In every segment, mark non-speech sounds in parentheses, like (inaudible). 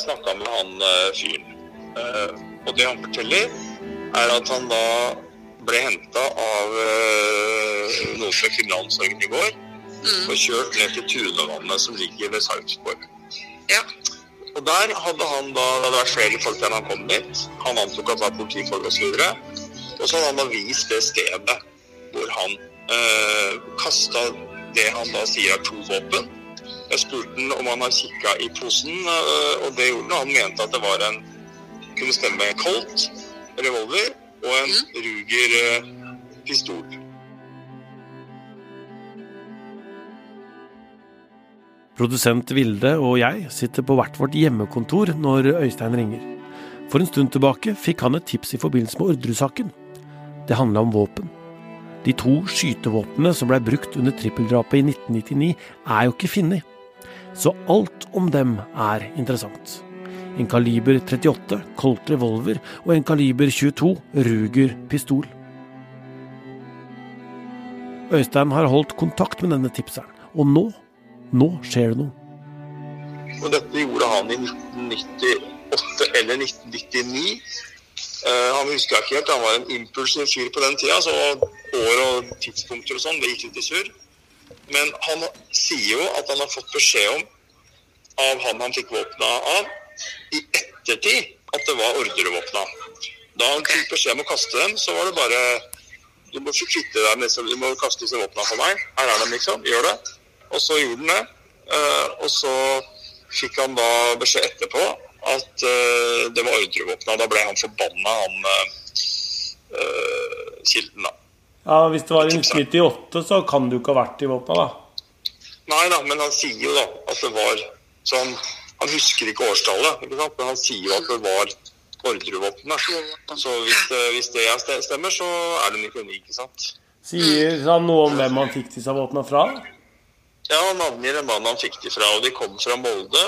jeg snakka med han uh, fyren. Uh, og det han forteller, er at han da ble henta av uh, noen fra kriminalomsorgen i går. Mm. Og kjørt ned til Tunevannet som ligger ved Sarpsborg. Ja. Og der hadde han da Det hadde vært flere folk der han kom dit. Han antok at det var politifolk osv. Og så hadde han da vist det stedet hvor han øh, kasta det han da sier er to våpen. Jeg spurte han om han har kikka i posen, eh, og det gjorde han. Han mente at det var en kunne stemme Colt revolver og en mm. Ruger eh, pistol. Produsent Vilde og jeg sitter på hvert vårt hjemmekontor når Øystein ringer. For en stund tilbake fikk han et tips i forbindelse med Orderud-saken. Det handla om våpen. De to skytevåpnene som blei brukt under trippeldrapet i 1999, er jo ikke funnet. Så alt om dem er interessant. En kaliber 38 Colt revolver og en kaliber 22 Ruger pistol. Øystein har holdt kontakt med denne tipseren, og nå, nå skjer det noe. Og dette gjorde han i 1998 eller 1999. Uh, han huska ikke helt, han var en impulsiv fyr på den tida, så år og tidspunkter og sånn, det gikk litt i surr. Men han sier jo at han har fått beskjed om av han han fikk våpna av, i ettertid at det var ordrevåpna. Da han fikk beskjed om å kaste dem, så var det bare Du må kvitte deg med Du må kaste disse våpna for meg. Her er de, liksom. Gjør det. Og så gjorde han det. Uh, og så fikk han da beskjed etterpå at uh, det var ordrevåpna. Da ble han forbanna, han uh, kilden, da. Ja, Hvis det var i 1998, så kan du ikke ha vært i våpna, da? Nei da, men han sier jo da at det var sånn Han husker ikke årstallet, ikke sant? men han sier jo at det var ordrevåpenet. Så hvis, hvis det stemmer, så er det 99, ikke sant? Sier han noe om hvem han fikk disse våpnene fra? Ja, han navngir en mann han fikk de fra, og de kom fra Molde.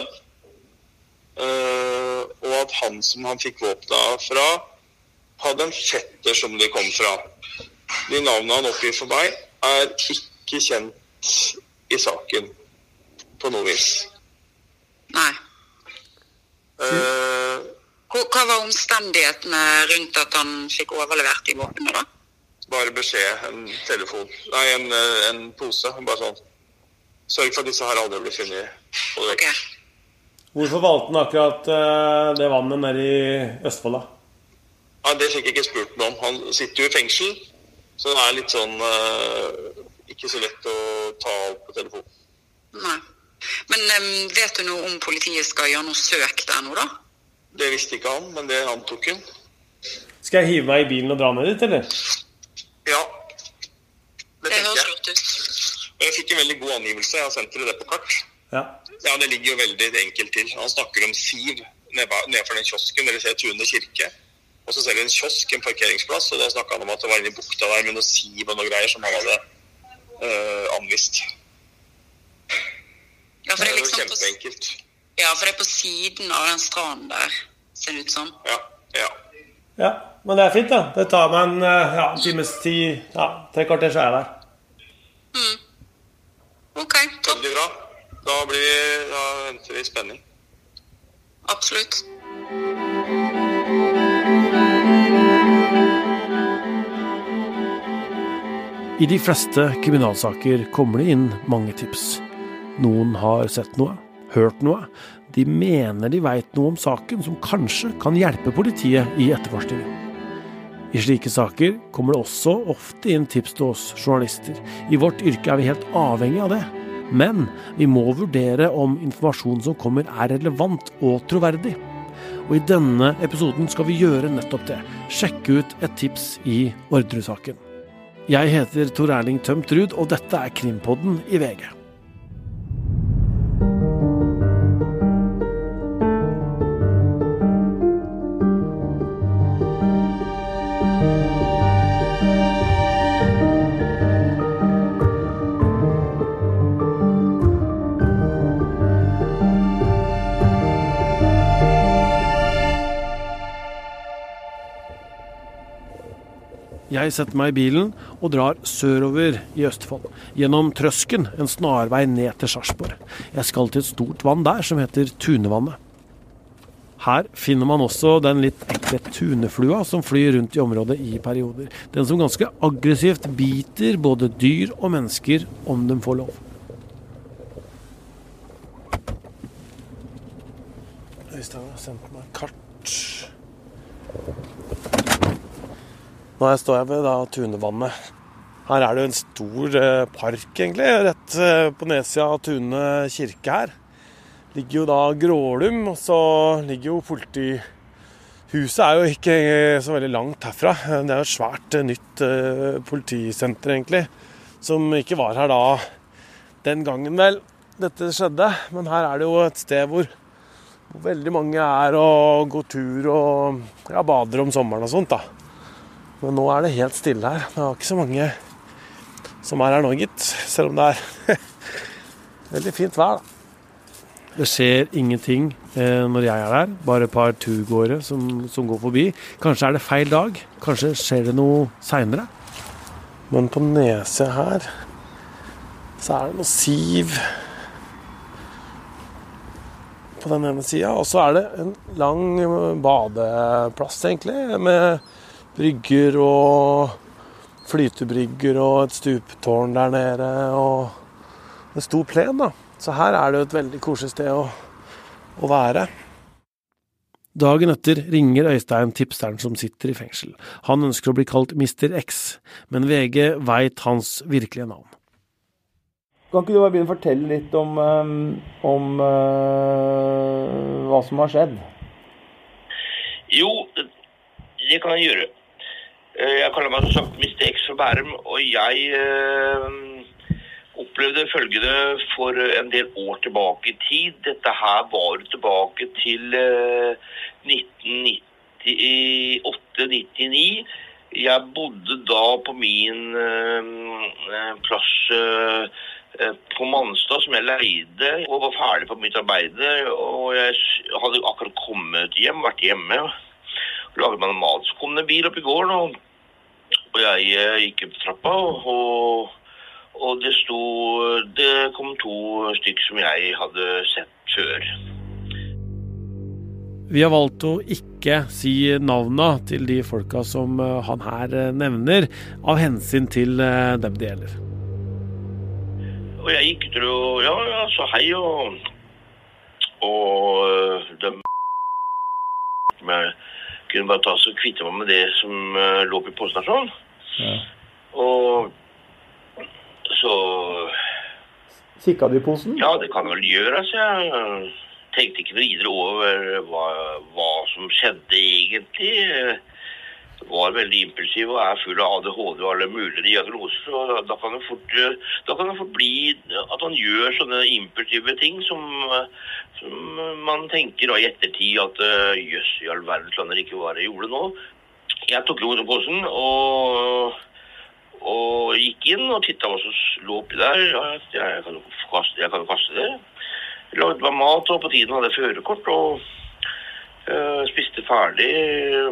Uh, og at han som han fikk våpna fra, hadde en fetter som de kom fra. De navnene han oppgir for meg, er ikke kjent i saken på noe vis. Nei. Eh, hva var omstendighetene rundt at han fikk overlevert de våpnene, da? Bare beskjed, en telefon, nei, en, en pose. Bare sånn Sørg for at disse her aldri blir funnet. Okay. Hvorfor valgte han akkurat uh, det vannet nede i Østfold, da? Ja, Det fikk jeg ikke spurt noe om. Han sitter jo i fengsel, så det er litt sånn uh, Ikke så lett å ta opp på telefonen. Nei. Men um, vet du noe om politiet skal gjøre noe søk der nå, da? Det visste ikke han, men det antok han. Skal jeg hive meg i bilen og dra ned dit, eller? Ja. Det, det høres lurt ut. Jeg fikk en veldig god angivelse. Jeg har sendt dere det på kart. Ja. Ja, det ligger jo veldig enkelt til. Han snakker om Siv nedfor den kiosken. Dere ser Tune kirke. Og så ser vi en kiosk, en parkeringsplass, og da snakka han om at det var inni bukta der med noe siv og noe greier som han hadde øh, anvist. Ja, for det er liksom det kjempeenkelt. Ja, for det er på siden av den stranden der, ser det ut som. Ja. Ja. ja. Men det er fint, da. Det tar meg en eh, ja, times tid. Ja, tre kvarter, så er jeg der. Mm. Ok, topp. Veldig bra. Da, blir, da venter vi i spenning. Absolutt. I de fleste kriminalsaker kommer det inn mange tips. Noen har sett noe, hørt noe. De mener de veit noe om saken som kanskje kan hjelpe politiet i etterforskningen. I slike saker kommer det også ofte inn tips til oss journalister. I vårt yrke er vi helt avhengig av det. Men vi må vurdere om informasjonen som kommer er relevant og troverdig. Og i denne episoden skal vi gjøre nettopp det. Sjekke ut et tips i Orderud-saken. Jeg heter Tor Erling Tømt Ruud, og dette er Krimpodden i VG. Jeg setter meg i bilen og drar sørover i Østfold. Gjennom Trøsken, en snarvei ned til Sarpsborg. Jeg skal til et stort vann der som heter Tunevannet. Her finner man også den litt ekle tuneflua som flyr rundt i området i perioder. Den som ganske aggressivt biter både dyr og mennesker om de får lov. Øystein har sendt meg kart. Nå står jeg ved da Tunevannet. Her er det jo en stor eh, park, egentlig, rett eh, på nedsida av Tune kirke her ligger jo da Grålum, og så ligger jo politihuset er jo ikke så veldig langt herfra. Det er jo et svært eh, nytt politisenter, egentlig, som ikke var her da den gangen, vel, dette skjedde. Men her er det jo et sted hvor, hvor veldig mange er og går tur og ja, bader om sommeren og sånt, da. Men nå er det helt stille her. Det er ikke så mange som er her nå, gitt. Selv om det er (laughs) veldig fint vær, da. Det skjer ingenting eh, når jeg er der. Bare et par turgåere som, som, går forbi. Kanskje er det feil dag. Kanskje skjer det noe seinere. Men på neset her så er det noe siv på den ene sida. Og så er det en lang badeplass, egentlig, med brygger og flytebrygger og et stuptårn der nede. Og en stor plen, da. Så her er det jo et veldig koselig sted å, å være. Dagen etter ringer Øystein tipseren som sitter i fengsel. Han ønsker å bli kalt Mr. X, men VG veit hans virkelige navn. Kan ikke du bare begynne å fortelle litt om, um, om uh, hva som har skjedd? Jo, det kan jeg gjøre. Uh, jeg kaller meg som sagt Mr. X fra Bærum, og jeg uh, opplevde følgende for en del år tilbake i tid. Dette her var tilbake til 1998-99. Jeg bodde da på min uh, plass på Manstad, som jeg leide, og var ferdig på mitt arbeid. Og jeg hadde akkurat kommet hjem, vært hjemme. Laget meg mat. Så kom det en bil opp i gården, og, og jeg gikk opp trappa. og og det sto Det kom to stykker som jeg hadde sett før. Vi har valgt å ikke si navna til de folka som eh, han her eh, nevner, av hensyn til eh, dem det gjelder. Og jeg gikk ut og ja, ja, sa hei, og, og de jeg kunne bare ta og kvitte meg med det som lå på poststasjonen. Ja. Og så Kikka du i posen? Ja, det kan vel gjøres. Jeg tenkte ikke videre over hva, hva som skjedde egentlig. Var veldig impulsiv og er full av ADHD og alle mulige diagnoser. og Da kan det fort, da kan det fort bli at han gjør sånne impulsive ting som, som man tenker i ettertid at jøss, i all verden kan det ikke være jeg gjorde nå. Jeg tok imot posen og og gikk inn og titta hva som lå oppi der. Jeg kan jo kaste, kaste det. Jeg lagde meg mat, og på tiden hadde jeg førerkort. Og øh, spiste ferdig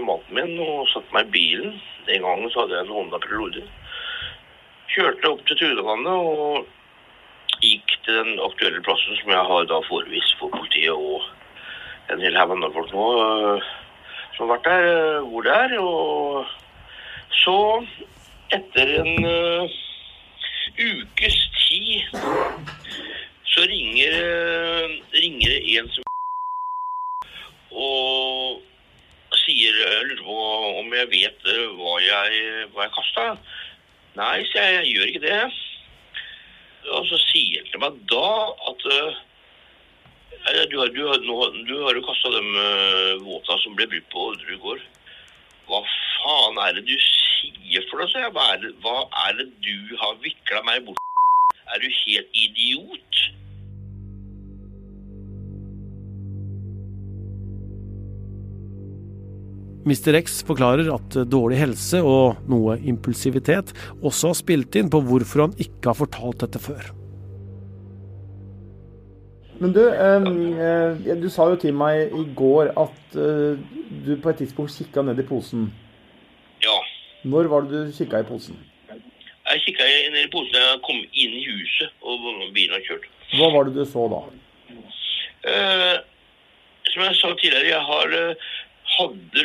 maten min og satte meg i bilen. Den gangen så hadde jeg en Honda Prelude. Kjørte opp til Tunevannet og gikk til den aktuelle plassen som jeg har da forevist for politiet og en hel haug andre folk nå øh, som har vært der, hvor det er. Og så etter en uh, ukes tid så ringer, ringer en som og uh, lurer på om jeg vet hva jeg, hva jeg kasta. Nei, sier jeg, jeg gjør ikke det. Og så sier han til meg da at du har, du har, du har jo kasta de våta som ble brukt på Orderud gård. Hva faen er det du sier for noe? Hva er det, hva er det du har vikla meg bort Er du helt idiot? Mr. X forklarer at dårlig helse og noe impulsivitet også har spilt inn på hvorfor han ikke har fortalt dette før. Men du, eh, du sa jo til meg i går at eh, du på et tidspunkt kikka ned i posen. Ja. Når var det du kikka i posen? Jeg kikka ned i posen da jeg kom inn i huset og bilen hadde kjørt. Hva var det du så da? Eh, som jeg sa tidligere, jeg har eh, hadde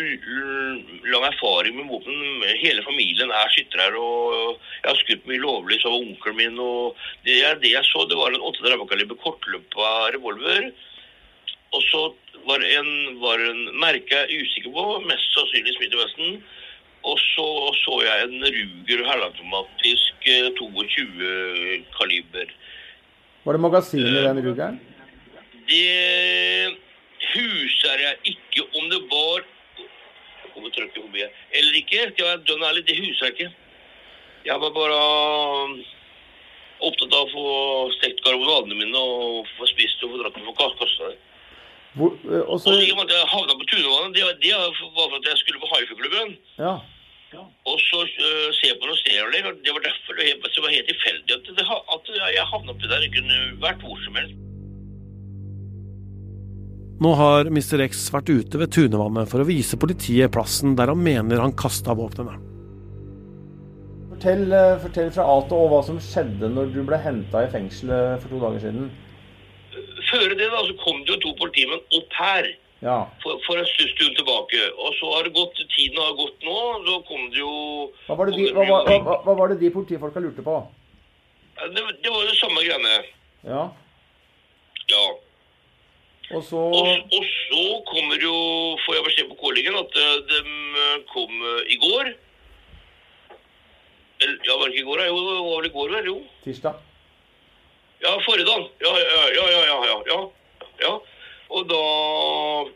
lang erfaring med våpen. Hele familien er skyttere. og Jeg har skutt mye lovlig, så var onkelen min. og Det, det jeg så, det var en 38 kaliber kortløpa revolver. Og så var en, var en merke jeg er usikker på, mest sannsynlig Smith Wesson. Og så så jeg en Ruger halvautomatisk eh, 22 kaliber. Var det magasin i den rugeren? Det husker jeg ikke om det var Jeg kommer trykke forbi B. Eller ikke. Jeg dønn ærlig, det husker jeg ikke. Jeg var bare opptatt av å få stekt karbonadene mine og få spist og få dratt kast- Hvor, eh, og så, i og med at jeg havna på Tunevannet, det, det var for at jeg skulle på Haifuglklubben. ja. Og så uh, se på noen og Det var derfor det, var helt tilfeldig at, det, at jeg havna oppi der. Det kunne vært hvor som helst. Nå har Mr. X vært ute ved Tunevannet for å vise politiet plassen der han mener han kasta våpnene. Fortell, eh, fortell fra A til Å hva som skjedde når du ble henta i fengselet for to dager siden. Før det da, så kom det jo to politimenn opp her. Ja. for, for en stund tilbake. Og så har det gått, tiden har gått nå, så kom det jo Hva var det de, hva, hva, hva, hva var det de politifolka lurte på? Det, det var jo samme greiene. Ja. Ja. Og så Og, og så kommer jo, får jeg beskjed på kollegen at eh, de eh, kom eh, i går. Eller, ja, var det ikke i går? Jo, det var vel i går, vel? Jo. tirsdag. Ja, forrige dag. Ja, ja, ja, ja, ja, ja, ja. ja. Og da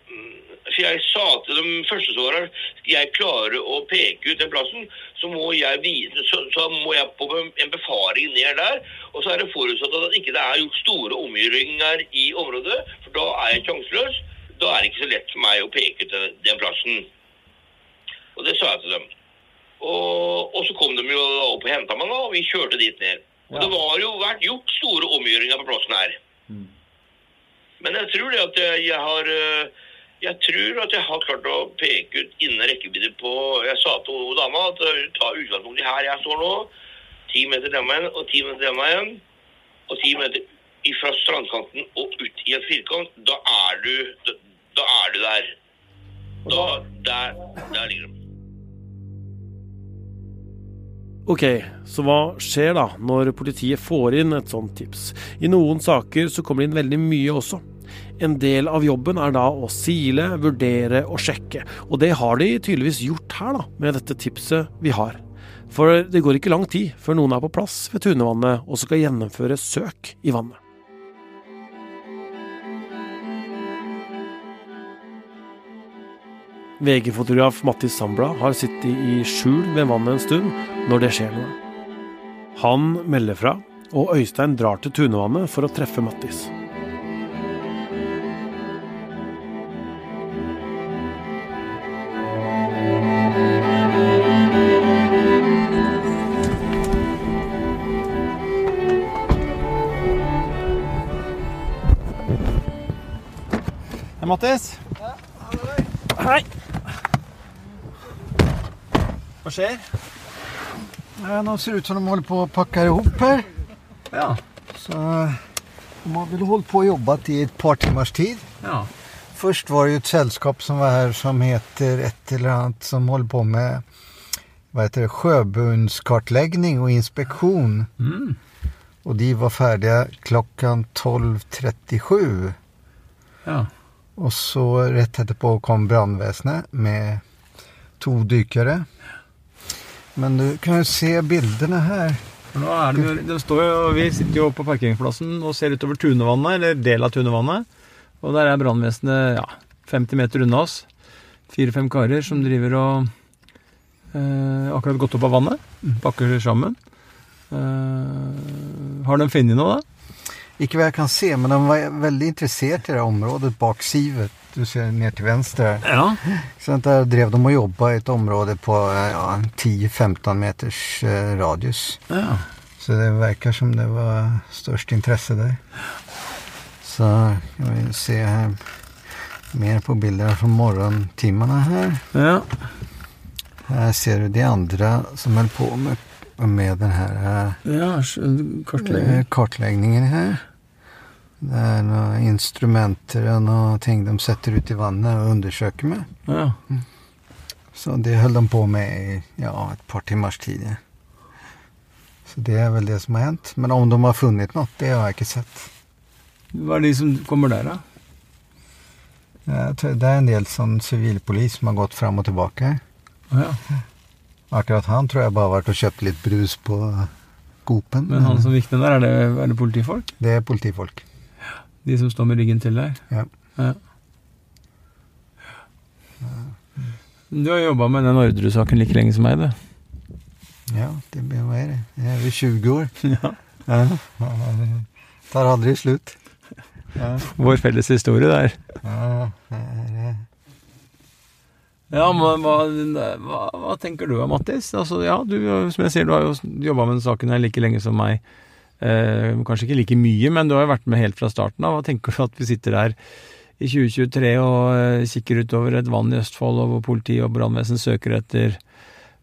mm, For jeg sa til dem første som var her, skal jeg klare å peke ut den plassen, så må jeg vise, så, så må jeg på en befaring ned der. Og så er det forutsatt at ikke det er gjort store omgjøringer i området, for da er jeg sjanseløs. Da er det ikke så lett for meg å peke ut den, den plassen. Og det sa jeg til dem. Og, og så kom de jo opp og henta meg, da, og vi kjørte dit ned. Og Ja. det var jo vært gjort store omgjøringer på plassen her. Men jeg tror det at jeg, jeg har øh, Jeg tror at jeg har klart å peke ut innen rekkevidde på Jeg sa til dama at øh, ta utgangspunkt i her jeg står nå. Ti meter der meg igjen, og ti meter der meg igjen. Og ti meter fra strandkanten og ut i en firkant. Da er du, da, da er du der. Da, der, der ligger de. Ok, så hva skjer da når politiet får inn et sånt tips? I noen saker så kommer det inn veldig mye også. En del av jobben er da å sile, vurdere og sjekke, og det har de tydeligvis gjort her da, med dette tipset vi har. For det går ikke lang tid før noen er på plass ved Tunevannet og skal gjennomføre søk i vannet. VG-fotograf Mattis Sambla har sittet i skjul ved vannet en stund når det skjer noe. Han melder fra, og Øystein drar til Tunevannet for å treffe Mattis. Hei, Ja, Hei! Hva skjer? Ja, nå ser det ut som de holder på att packa ihop her. Ja. Så eh, de har vel holdt på å jobbe i et par timmars tid. ja. Først var det jo et selskap som var her som heter et eller annet som holder på med hva heter det, sjøbunnskartlegging og inspeksjon. Mm. Og de var ferdige klockan 12.37. ja. Och så rett etterpå kom brannvesenet med to dykkere. Men du kan jo se bildene her. Nå er det, det står jo, Vi sitter jo på parkeringsplassen og ser utover Tunevannet, eller del av Tunevannet. Og der er brannvesenet ja, 50 meter unna oss. Fire-fem karer som driver og eh, akkurat gått opp av vannet. Pakker sammen. Eh, har de funnet noe, da? Ikke hva jeg kan se, men de var veldig interessert i det området bak sivet. Du ser ned til venstre her. Ja. Sånn, der drev de og jobba i et område på eh, ja, 10-15 meters eh, radius. ja. Så det verkar som det var størst intresse der. Så kan vi se her mer på bilder fra morgentimene her. ja. Her ser du de andre som holder på med, med den her Ja, skjønner- eh, kartlegging. kartläggningen här. Det er noen instrumenter og noen ting de setter ut i vannet og undersøker med. Ja. Så det holdt de på med i ja, et par timers tid. ja. Så det er vel det som har hendt. Men om de har funnet noe, det har jeg ikke sett. Hva er de som kommer der, da? Det er en del sånn sivilpolis som har gått fram og tilbake. Ja. Akkurat han tror jeg bare har vært og kjøpt litt brus på Coop-en. Men han som viktig der, er det, er det politifolk? Det er politifolk. De som står med ryggen til der? Ja. Ja. Du har jobba med den Orderud-saken like lenge som meg, du. Ja, det blir jo er? Jeg er jo 20 år. (laughs) Ja. Ja. Tar aldri slutt. Ja. Vår felles historie der. Ja, det Ja, men hva, hva, hva tenker du da, Mattis? Altså, ja, du, som jeg sier, du har jo jobba med den saken her like lenge som meg. Eh, kanskje ikke like mye, men du har jo vært med helt fra starten av. Hva tenker du at vi sitter her i 2023 og eh, kikker utover et vann i Østfold, og hvor politi og brannvesen søker etter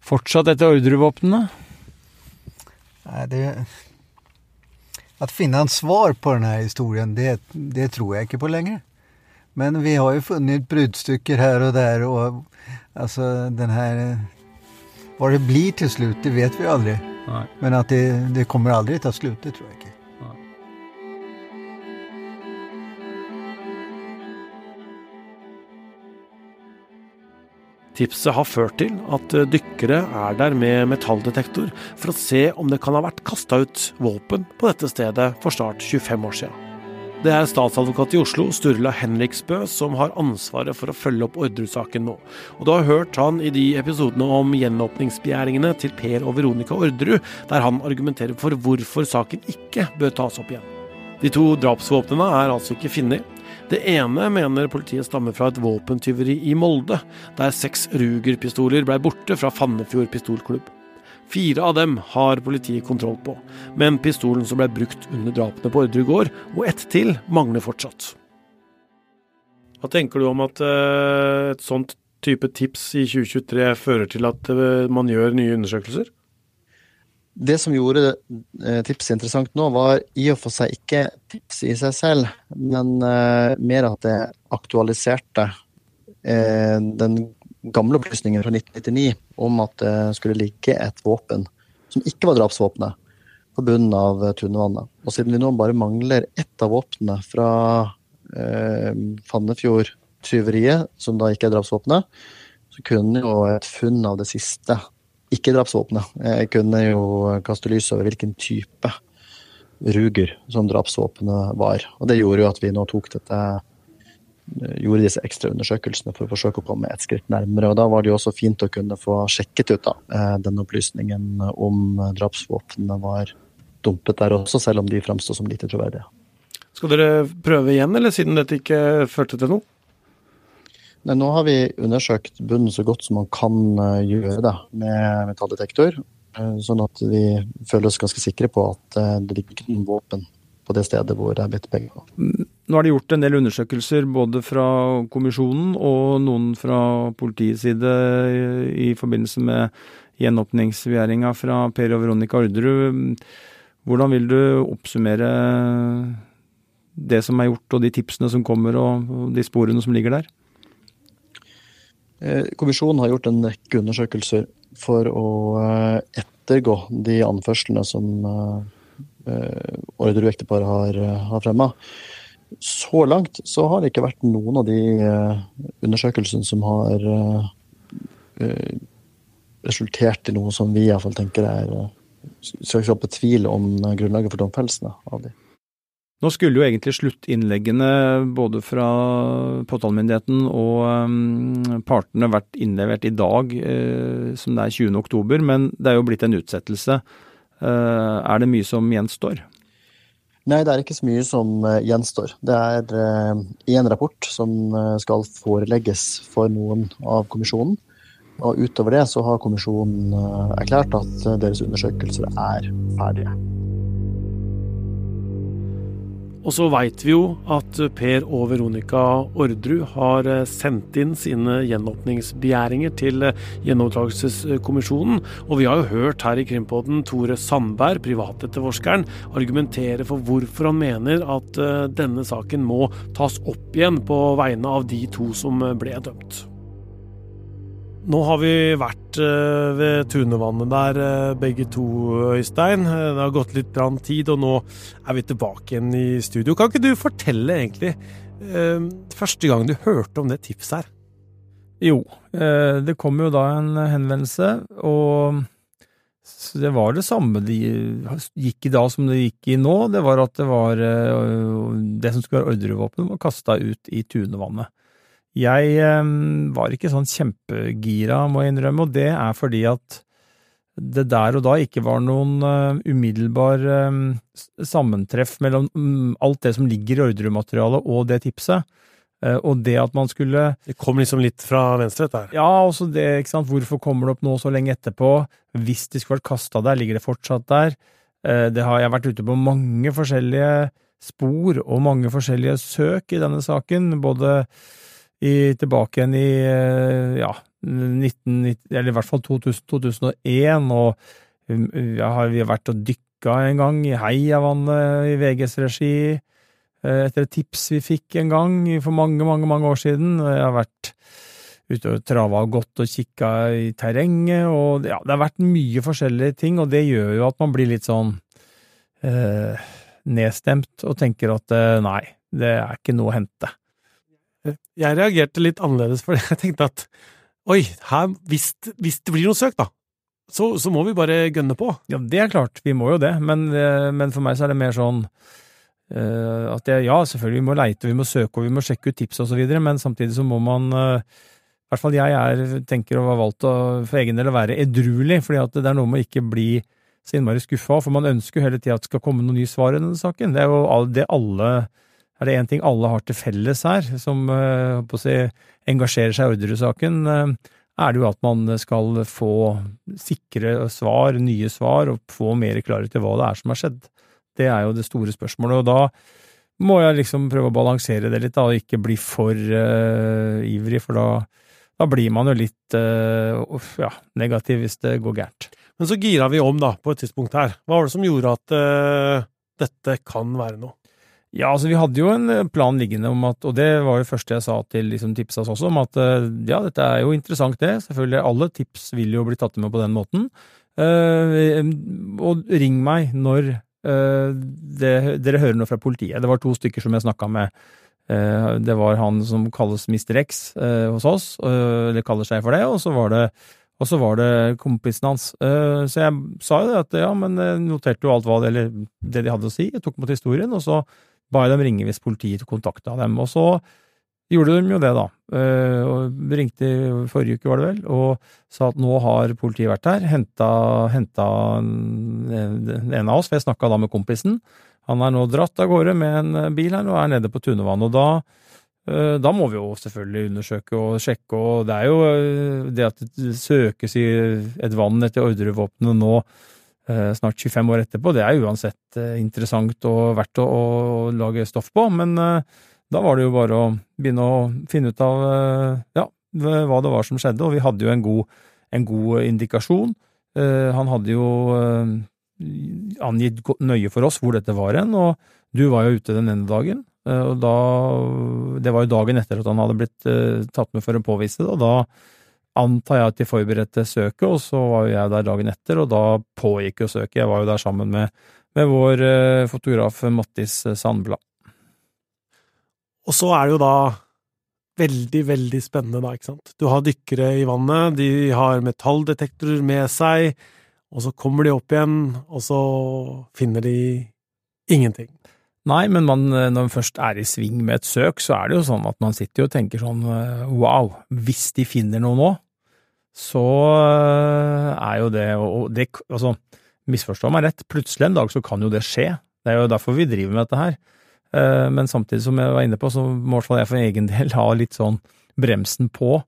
fortsatt etter ordrevåpnene? Nei, det Att finne en svar på denne historien, det, det tror jeg ikke på lenger. Men vi har jo funnet bruddstykker her og der, og altså den her Hva det blir til slutt, det vet vi aldri. Nei. Men at det, det kommer aldri til å slutte, tror jeg ikke. Tipset har ført til at eh, dykkere er der med metalldetektor for å se om det kan ha vært kasta ut våpen på dette stedet for snart 25 år siden. Det er statsadvokat i Oslo, Sturla Henriksbø, som har ansvaret for å følge opp Orderud-saken nå. Og du har hørt han i de episodene om gjenåpningsbegjæringene til Per og Veronica Orderud, der han argumenterer for hvorfor saken ikke bør tas opp igjen. De to drapsvåpnene er altså ikke funnet. Det ene mener politiet stammer fra et våpentyveri i Molde, der seks Ruger-pistoler ble borte fra Fannefjord pistolklubb. Fire av dem har politiet kontroll på, men pistolen som ble brukt under drapene på Orderud gård, og ett til, mangler fortsatt. Hva tenker du om at eh, et sånt type tips i 2023 fører til at eh, man gjør nye undersøkelser? Det som gjorde eh, tipset interessant nå, var i og for seg ikke tips i seg selv, men mer at det aktualiserte eh, den gamle opplysninger fra 1999 om at det skulle ligge et våpen som ikke var drapsvåpenet, på bunnen av eh, Tunevannet. Og siden vi nå bare mangler ett av våpnene fra eh, Fannefjord-tyveriet, som da ikke er drapsvåpenet, så kunne jo et funn av det siste ikke-drapsvåpenet Jeg kunne jo kaste lys over hvilken type Ruger som drapsvåpenet var. Og det gjorde jo at vi nå tok dette gjorde disse ekstra undersøkelsene for å forsøke å komme et skritt nærmere. og Da var det jo også fint å kunne få sjekket ut da, eh, den opplysningen om drapsvåpnene var dumpet der også, selv om de framsto som lite troverdige. Skal dere prøve igjen, eller siden dette ikke førte til noe? Nei, nå har vi undersøkt bunnen så godt som man kan eh, gjøre det med metalldetektor. eh, Sånn at vi føler oss ganske sikre på at eh, det ligger ikke noen våpen på det stedet hvor det er blitt pekt på. Nå er det gjort en del undersøkelser både fra kommisjonen og noen fra politiets side i, forbindelse med gjenåpningsbegjæringa fra Per og Veronica Orderud. Hvordan vil du oppsummere det som er gjort, og de tipsene som kommer, og, de sporene som ligger der? Eh, Kommisjonen har gjort en rekke undersøkelser for å eh, ettergå de anførslene som eh, Orderud-ekteparet har, har fremma. Så langt så har det ikke vært noen av de eh, undersøkelsene som har eh, eh, resultert i noe som vi iallfall tenker er søker tvil om grunnlaget for domfellelsene av de. Nå skulle jo egentlig sluttinnleggene både fra påtalemyndigheten og um, partene vært innlevert i dag, som det er 20. oktober, men det er jo blitt en utsettelse. Er det mye som gjenstår? Nei, det er ikke så mye som eh, gjenstår. Det er én rapport som eh, skal forelegges for noen av kommisjonen. Og utover det så har kommisjonen eh, erklært at eh, deres undersøkelser er ferdige. Og så veit vi jo at Per og Veronica Orderud har eh, sendt inn sine gjenåpningsbegjæringer til eh, Gjenopptakelseskommisjonen. Og vi har jo hørt her i Krimpodden Tore Sandberg, privatetterforskeren, argumentere for hvorfor han mener at eh, denne saken må tas opp igjen på vegne av de to som ble dømt. Nå har vi vært eh, ved Tunevannet der, eh, begge to, Øystein. Eh, det har gått litt tid, og nå er vi tilbake igjen i studio. Kan ikke du fortelle egentlig første gang du hørte om det tipset her? Jo, det kom jo da en henvendelse, og det var det samme de gikk i da som det gikk i nå. Det var at det var det som skulle være ordrevåpenet, var kasta ut i Tunevannet. Jeg eh, var ikke sånn kjempegira, må jeg innrømme, og det er fordi at det der og da ikke var noen uh, umiddelbar um, sammentreff mellom um, alt det som ligger i ordrematerialet og det tipset. Uh, og det at man skulle Det kom liksom litt fra venstre, dette her? Ja, også det, ikke sant. Hvorfor kommer det opp nå så lenge etterpå? Hvis de skulle vært kasta der, ligger det fortsatt der? Uh, det har jeg vært ute på mange forskjellige spor og mange forskjellige søk i denne saken. Både i, tilbake igjen i eh, ja, 1990, eller i hvert fall 2000, 2001, og um, ja, vi har vært og dykka en gang i Heiavannet i VGs regi, eh, etter et tips vi fikk en gang for mange, mange, mange år siden. Jeg har vært ute og trava gått og kikka i terrenget, og ja, det har vært mye forskjellige ting, og det gjør jo at man blir litt sånn eh, nedstemt og tenker at eh, nei, det er ikke noe å hente. Jeg reagerte litt annerledes, for jeg tenkte at oi, her, hvis, hvis, det blir noe søk, da, så, så, må vi bare gønne på. Ja, det er klart, vi må jo det, men, eh, men for meg så er det mer sånn uh, at det, ja, selvfølgelig, vi må leite, vi må søke, og vi må sjekke ut tips og så videre, men samtidig så må man uh, i hvert fall jeg er, tenker å ha valgt å, for egen del å være edruelig, fordi at det er noe med å ikke bli så innmari skuffa, for man ønsker jo hele tida at det skal komme noen nye svar i denne saken. Det er jo det alle er det én ting alle har til felles her, som uh, si, engasjerer seg i Orderud-saken, uh, er det jo at man skal få sikre svar, nye svar, og få mer klarhet i hva det er som har skjedd. Det er jo det store spørsmålet, og da må jeg liksom prøve å balansere det litt, da, og ikke bli for uh, ivrig, for da, da, blir man jo litt ja, negativ hvis det går gærent. Men så gira vi om, da, på et tidspunkt her. Hva var det som gjorde at dette kan være noe? Ja, altså vi hadde jo en eh, plan liggende om at, og det var det første jeg sa til liksom Tipsas også, om at eh, ja, dette er jo interessant det, selvfølgelig alle tips vil jo bli tatt med på den måten. Uh, og ring meg når uh, det, dere hører noe fra politiet. Det var to stykker som jeg snakka med. Uh, det var han som kalles Mr. X hos oss, eller kaller seg for det, og så var det og så var det kompisen hans. Så jeg sa jo det at ja, men noterte jo alt hva det, eller det de hadde å si. Jeg tok mot historien, og så ba jeg dem ringe hvis politiet kontakta dem. Og så gjorde de jo det, da. Eh, og ringte forrige uke, var det vel, og sa at nå har politiet vært her, henta, henta en av oss, for jeg snakka da med kompisen. Han er nå dratt av gårde med en bil her og er nede på Tunevann. Og da, eh, da må vi jo selvfølgelig undersøke og sjekke, og det er jo eh, det at det søkes i et vann etter ordrevåpenet nå snart 25 år etterpå. Det er uansett eh, interessant og verdt å, å lage stoff på, men eh, da var det jo bare å begynne å finne ut av ja, hva det var som skjedde, og vi hadde jo en god, en god indikasjon. Han hadde jo angitt nøye for oss hvor dette var hen, og du var jo ute den ene dagen. Og da, det var jo dagen etter at han hadde blitt tatt med for å påvise det, og da antar jeg at de forberedte søket, og så var jeg der dagen etter, og da pågikk jo søket. Jeg var jo der sammen med, med vår eh, fotograf Mattis Sandblad. Og så er det jo da veldig, veldig spennende, da, ikke sant. Du har dykkere i vannet, de har metalldetektorer med seg, og så kommer de opp igjen, og så finner de ingenting. Nei, men man, når man først er i sving med et søk, så er det jo sånn at man sitter og tenker sånn eh, wow, hvis de finner noe nå, så eh, er jo det Og det, altså, misforstå meg rett, plutselig en dag så kan jo det skje. Det er jo derfor vi driver med dette her. Eh, men samtidig, som jeg var inne på, så må i hvert fall jeg for egen del (laughs) ha litt sånn bremsen på.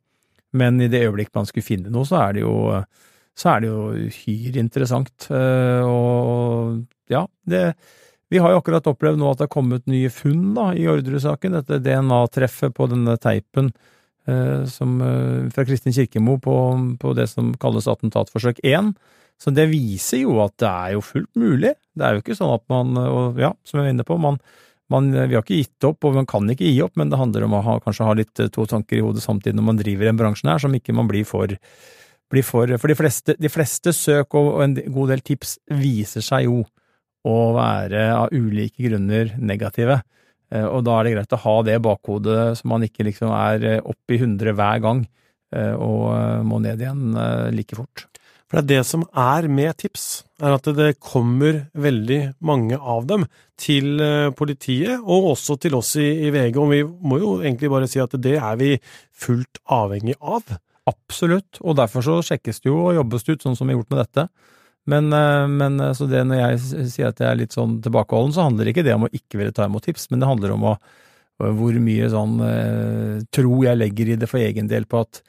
Men i det øyeblikk man skulle finne noe, så er det jo, så er det jo uhyre interessant. Eh, og ja, det Vi har jo akkurat opplevd nå at det har kommet nye funn da, i Orderud-saken. Dette DNA-treffet på denne teipen som, eh, fra Kristin Kirkemo på, på, det som kalles attentatforsøk 1. Så det viser jo at det er jo fullt mulig. Det er jo ikke sånn at man og ja, som jeg var inne på, man, man, vi har ikke gitt opp, og man kan ikke gi opp, men det handler om å ha, kanskje ha litt to tanker i hodet samtidig når man driver en bransjen her, som ikke man blir for blir for For de fleste, de fleste søk og, og en god del tips viser seg jo å være av ulike grunner negative. Eh, og da er det greit å ha det bakhodet, så man ikke liksom er eh, opp i hundre hver gang eh, og må ned igjen like fort. For det er det som er med tips, er at det kommer veldig mange av dem til politiet, og også til oss i, i VG, og vi må jo egentlig bare si at det er vi fullt avhengig av. Absolutt, og derfor så sjekkes det jo og jobbes det ut, sånn som vi har gjort med dette. Men, eh, men eh, så det når jeg sier at jeg er litt sånn tilbakeholden, så handler ikke det om å ikke ville ta imot tips, men det handler om å, hvor mye sånn eh, tro jeg legger i det for egen del på at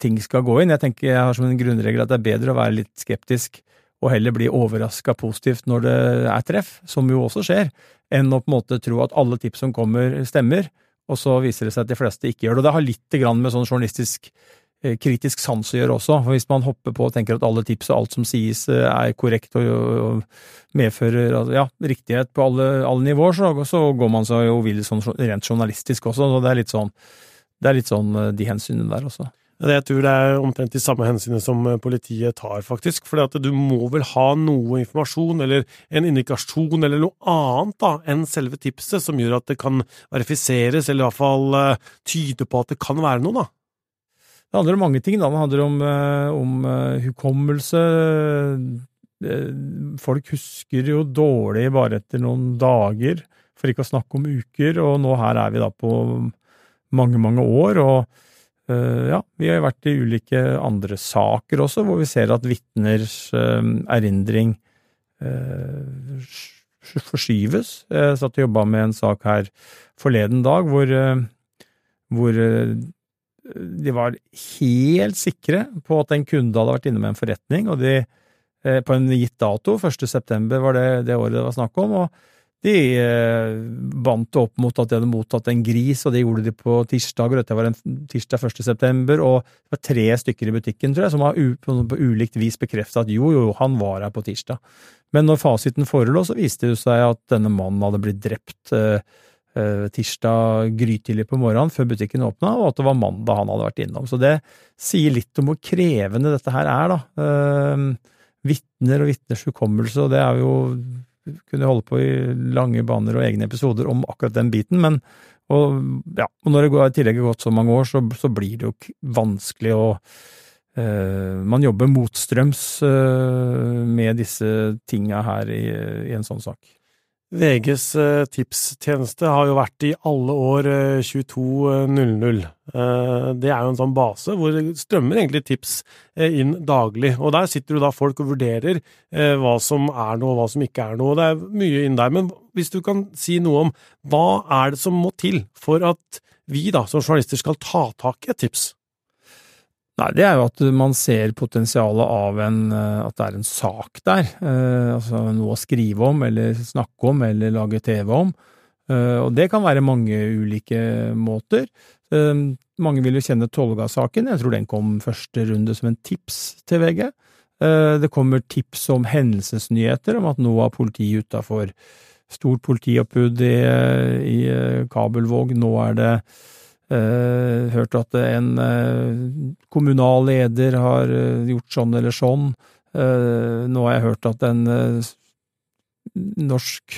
ting skal gå inn. Jeg tenker jeg har som en grunnregel at det er bedre å være litt skeptisk og heller bli overraska positivt når det er treff, som jo også skjer, enn å på en måte tro at alle tips som kommer, stemmer, og så viser det seg at de fleste ikke gjør det. Og det har litt med sånn journalistisk Eh, kritisk sans å gjøre også. For hvis man hopper på og tenker at alle tips og alt som sies eh, er korrekt og, medfører ja, riktighet på alle, alle nivåer, så, så, går man seg jo vill sånn rent journalistisk også. Så det er litt sånn, det er litt sånn eh, de hensynene der også. Jeg tror det er omtrent de samme hensynene som politiet tar, faktisk. For du må vel ha noe informasjon eller en indikasjon eller noe annet da, enn selve tipset som gjør at det kan verifiseres, eller i hvert fall tyde på at det kan være noe, da. Det handler om mange ting. Da. Det handler om, eh, om uh, hukommelse. Eh, folk husker jo dårlig bare etter noen dager, for ikke å snakke om uker. Og nå her er vi da på mange, mange år. Og uh, ja, vi har vært i ulike andre saker også, hvor vi ser at vitners erindring forskyves. Jeg satt og jobba med en sak her forleden dag hvor, hvor de var helt sikre på at en kunde hadde vært inne med en forretning, og de, eh, på en gitt dato, 1. september var det det året det var snakk om, og de eh, bandt opp mot at de hadde mottatt en gris, og det gjorde de på tirsdag, og dette var en tirsdag 1. september, og det var tre stykker i butikken, tror jeg, som har på, ulikt vis bekreftet at jo, jo, han var her på tirsdag. Men når fasiten forelå, så viste det seg at denne mannen hadde blitt drept Eh, tirsdag grytidlig på morgenen før butikken åpna, og at det var mandag han hadde vært innom. Så det sier litt om hvor krevende dette her er, da. Uh, vitner og vitners hukommelse, og det er jo Kunne holde på i lange baner og egne episoder om akkurat den biten, men og, ja, og når det i tillegg har gått så mange år, så, så blir det jo vanskelig å uh, Man jobber motstrøms med disse tinga her i en sånn sak. VGs eh, tipstjeneste har jo vært i alle år 22.00. Eh, eh, det er jo en sånn base hvor det strømmer egentlig tips inn daglig. Og der sitter jo da folk og vurderer hva som er noe og hva som ikke er noe. Det er mye inn der. Men hvis du kan si noe om hva er det som må til for at vi da som journalister skal ta tak i et tips? Nei, det er jo at man ser potensialet av en, eh, at det er en sak der. Eh, altså noe å skrive om, eller snakke om, eller lage TV om. Eh, og det kan være mange ulike måter. Eh, mange vil jo kjenne Tolga-saken. Jeg tror den kom første runde som en tips til VG. Eh, det kommer tips om hendelsesnyheter, om at nå er politiet utafor stort politioppbud i, i Kabelvåg. Nå er det hørt at en uh, kommunal leder har uh, gjort sånn eller sånn. nå har jeg hørt at en norsk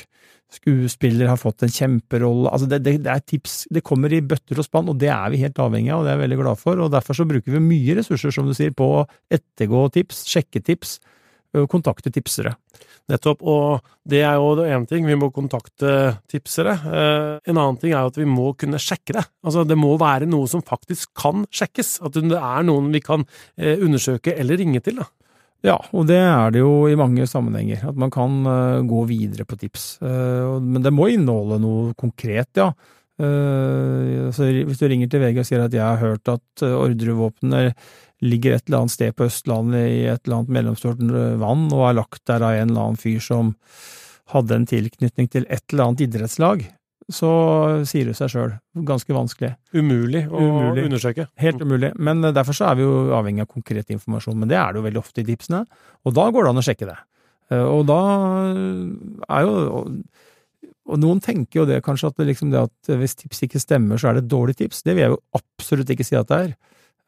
skuespiller har fått en kjemperolle. Altså det, det, det, er tips. Det kommer i bøtter og spann, og det er vi helt avhengig av, og det er jeg veldig glad for. og Derfor så bruker vi mye ressurser, som du sier, på å ettergå tips, sjekke tips, kontakte tipsere. Nettopp, og det er jo én ting, vi må kontakte tipsere. Eh, en annen ting er at vi må kunne sjekke det. Altså, det må være noe som faktisk kan sjekkes. At det er noen vi kan eh, undersøke eller ringe til. da. Ja, og det er det jo i mange sammenhenger, at man kan gå videre på tips. Men det må inneholde noe konkret, ja. Hvis du ringer til VG og sier at jeg har hørt at ordrevåpenet ligger et eller annet sted på Østlandet i et eller annet mellomstort vann og er lagt der av en eller annen fyr som hadde en tilknytning til et eller annet idrettslag, så sier det seg sjøl. Ganske vanskelig. Umulig å Umulig. undersøke. Helt umulig. Men eh, derfor så er vi jo avhengig av konkret informasjon. Men det er det jo veldig ofte i tipsene, og da går det an å sjekke det. Eh, Og da er jo Og noen tenker jo det kanskje at det liksom det at hvis tips ikke stemmer, så er det et dårlig tips. Det vil jeg jo absolutt ikke si at det er.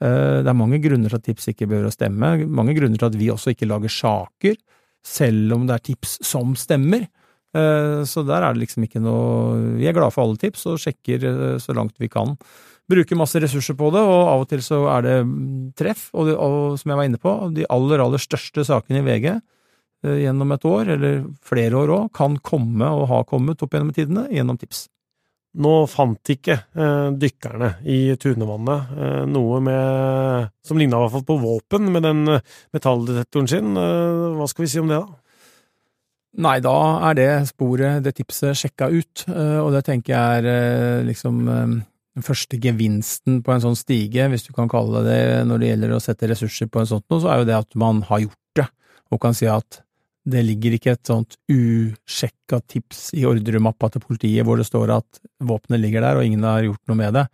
Eh, Det er mange grunner til at tips ikke behøver å stemme. Mange grunner til at vi også ikke lager saker, selv om det er tips som stemmer. Eh, Så der er det liksom ikke noe Vi er glade for alle tips og sjekker eh, så langt vi kan. Bruker masse ressurser på det, og av og til så er det mm, treff. Og, det, og som jeg var inne på, de aller, aller største sakene i VG gjennom et år, eller flere år òg, kan komme og ha kommet opp gjennom tidene gjennom tips. Nå fant ikke eh, dykkerne i Tunevannet eh, noe med, som ligna i hvert fall på våpen med den eh, metalldetektoren sin. Eh, hva skal vi si om det, da? Nei, da er det sporet, det tipset, sjekka ut, eh, og det tenker jeg er eh, liksom den første gevinsten på en sånn stige, hvis du kan kalle det det, når det gjelder å sette ressurser på en sånt noe, så er jo det at man har gjort det, og kan si at det ligger ikke et sånt usjekka tips i ordremappa til politiet hvor det står at våpenet ligger der og ingen har gjort noe med det.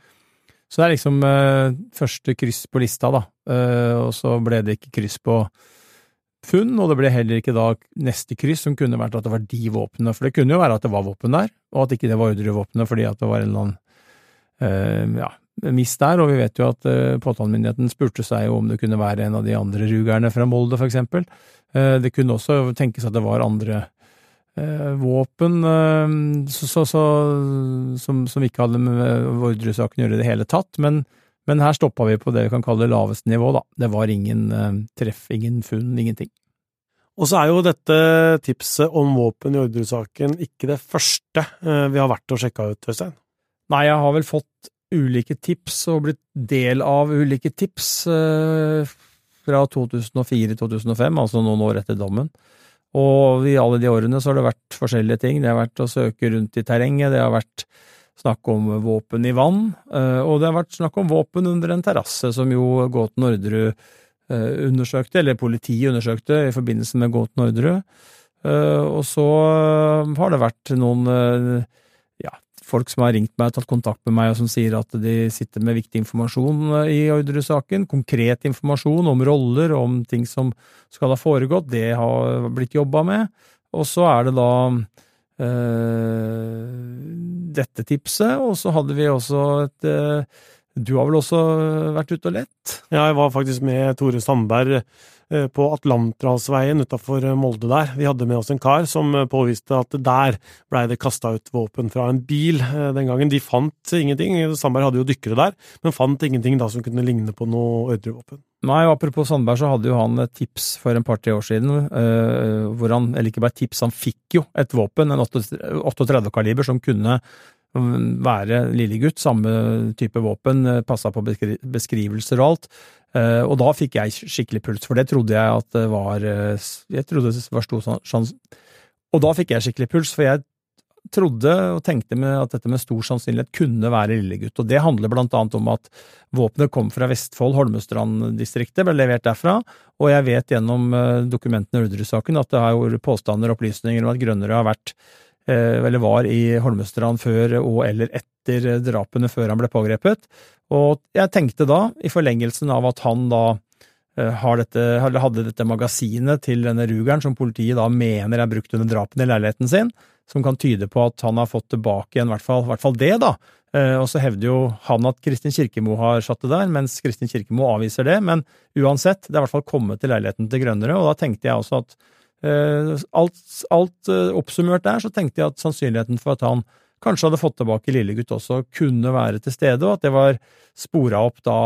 Så det er liksom eh, første kryss på lista, da, eh, og så ble det ikke kryss på funn, og det ble heller ikke da neste kryss som kunne vært at det var de våpnene, for det kunne jo være at det var våpen der, og at ikke det var ordrevåpenet fordi at det var en eller annen eh, ja, miss der, og vi vet jo at eh, påtalemyndigheten spurte seg jo om det kunne være en av de andre rugerne fra Molde, for eksempel. Eh, det kunne også tenkes at det var andre eh, våpen eh, så, så, så, som, som ikke hadde med ordresaken å gjøre i det hele tatt, men, men her stoppa vi på det vi kan kalle det laveste nivå, da. Det var ingen eh, treff, ingen funn, ingenting. Og så er jo dette tipset om våpen i ordresaken ikke det første eh, vi har vært og sjekka ut, Øystein. Nei, jeg har vel fått ulike tips og blitt del av ulike tips eh, fra 2004-2005, altså noen år etter dommen. Og i alle de årene så har det vært forskjellige ting. Det har vært å søke rundt i terrenget, det har vært snakk om våpen i vann, eh, og det har vært snakk om våpen under en terrasse, som jo Gåten Orderud eh, undersøkte, eller politiet undersøkte i forbindelse med Gåten Orderud. Og så har det vært noen folk som har ringt meg og tatt kontakt med meg, og som sier at de sitter med viktig informasjon eh, i Orderud-saken. Konkret informasjon om roller, om ting som skal ha foregått. Det har blitt jobba med. Og så er det da øh, dette tipset, og så hadde vi også et øh, Du har vel også vært ute og lett? Ja, jeg var faktisk med Tore Sandberg på Atlanterhavsveien utafor Molde der. Vi hadde med oss en kar som eh, påviste at der blei det kasta ut våpen fra en bil eh, den gangen. De fant ingenting. Sandberg hadde jo dykkere der, men fant ingenting da som kunne ligne på noe ordrevåpen. Nei, og apropos Sandberg, så hadde jo han et tips for en par-tre år siden, eh, hvor han, eller ikke bare tips, han fikk jo et våpen, en 38-kaliber, som kunne mm, være lillegutt, samme type våpen, eh, passa på beskri beskrivelser og alt. Eh, og da fikk jeg skikkelig puls, for det trodde jeg at det var eh, Jeg trodde det var stor sjanse Og da fikk jeg skikkelig puls, for jeg trodde og tenkte at dette med stor sannsynlighet kunne være lillegutt. Og det handler blant annet om at våpenet kom fra Vestfold, Holmestrand-distriktet, ble levert derfra. Og jeg vet gjennom eh, dokumentene i Ulderud-saken at det har jo påstander og opplysninger om at Grønnerød har vært eller var i Holmestrand før og eller etter drapene før han ble pågrepet. Og jeg tenkte da, i forlengelsen av at han da eh, dette, hadde dette magasinet til denne rugeren som politiet da mener er brukt under drapene i leiligheten sin, som kan tyde på at han har fått tilbake igjen i hvert fall, hvert fall det, da. Eh, Og så hevder jo han at Kristin Kirkemo har satt det der, mens Kristin Kirkemo avviser det. Men uansett, det er i hvert fall kommet til leiligheten til Grønnerød, og da tenkte jeg også at eh, alt, alt eh, oppsummert der, så tenkte jeg at sannsynligheten for at han kanskje hadde fått tilbake lillegutt også, kunne være til stede, og at det var spora opp da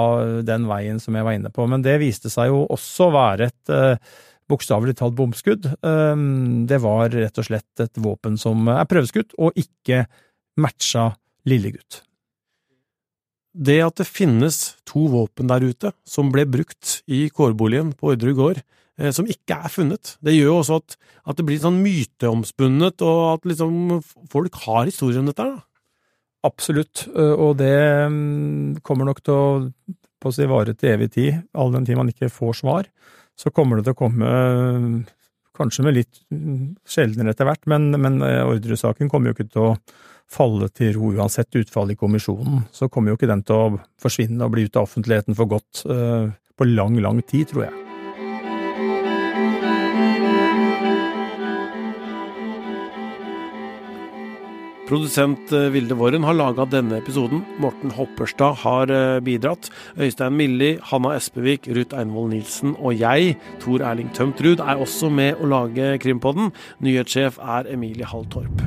den veien som jeg var inne på. Men det viste seg jo også være et eh, bokstavelig talt bomskudd. Det var rett og slett et våpen som er prøveskutt, og ikke matcha lillegutt. Det at det finnes to våpen der ute som ble brukt i kårboligen på Orderud gård, eh, som ikke er funnet, det gjør jo også at, at det blir sånn myteomspunnet, og at liksom folk har historier om dette. da. Absolutt, og det mm, kommer nok til å på å si vare til evig tid, all den tid man ikke får svar. Så kommer det til å komme Kanskje med litt mm, sjeldnere etter hvert, men, men ordresaken kommer jo ikke til å falle til ro uansett utfall i kommisjonen. Så kommer jo ikke den til å forsvinne og bli ute av offentligheten for godt på lang, lang tid, tror jeg. Produsent eh, Vilde Worren har laga denne episoden. Morten Hopperstad har eh, bidratt. Øystein Milli, Hanna Espevik, Ruth Einvoll Nilsen og jeg, Tor Erling Tømtrud, er også med å lage Krimpodden. Nyhetssjef er Emilie Hall Torp.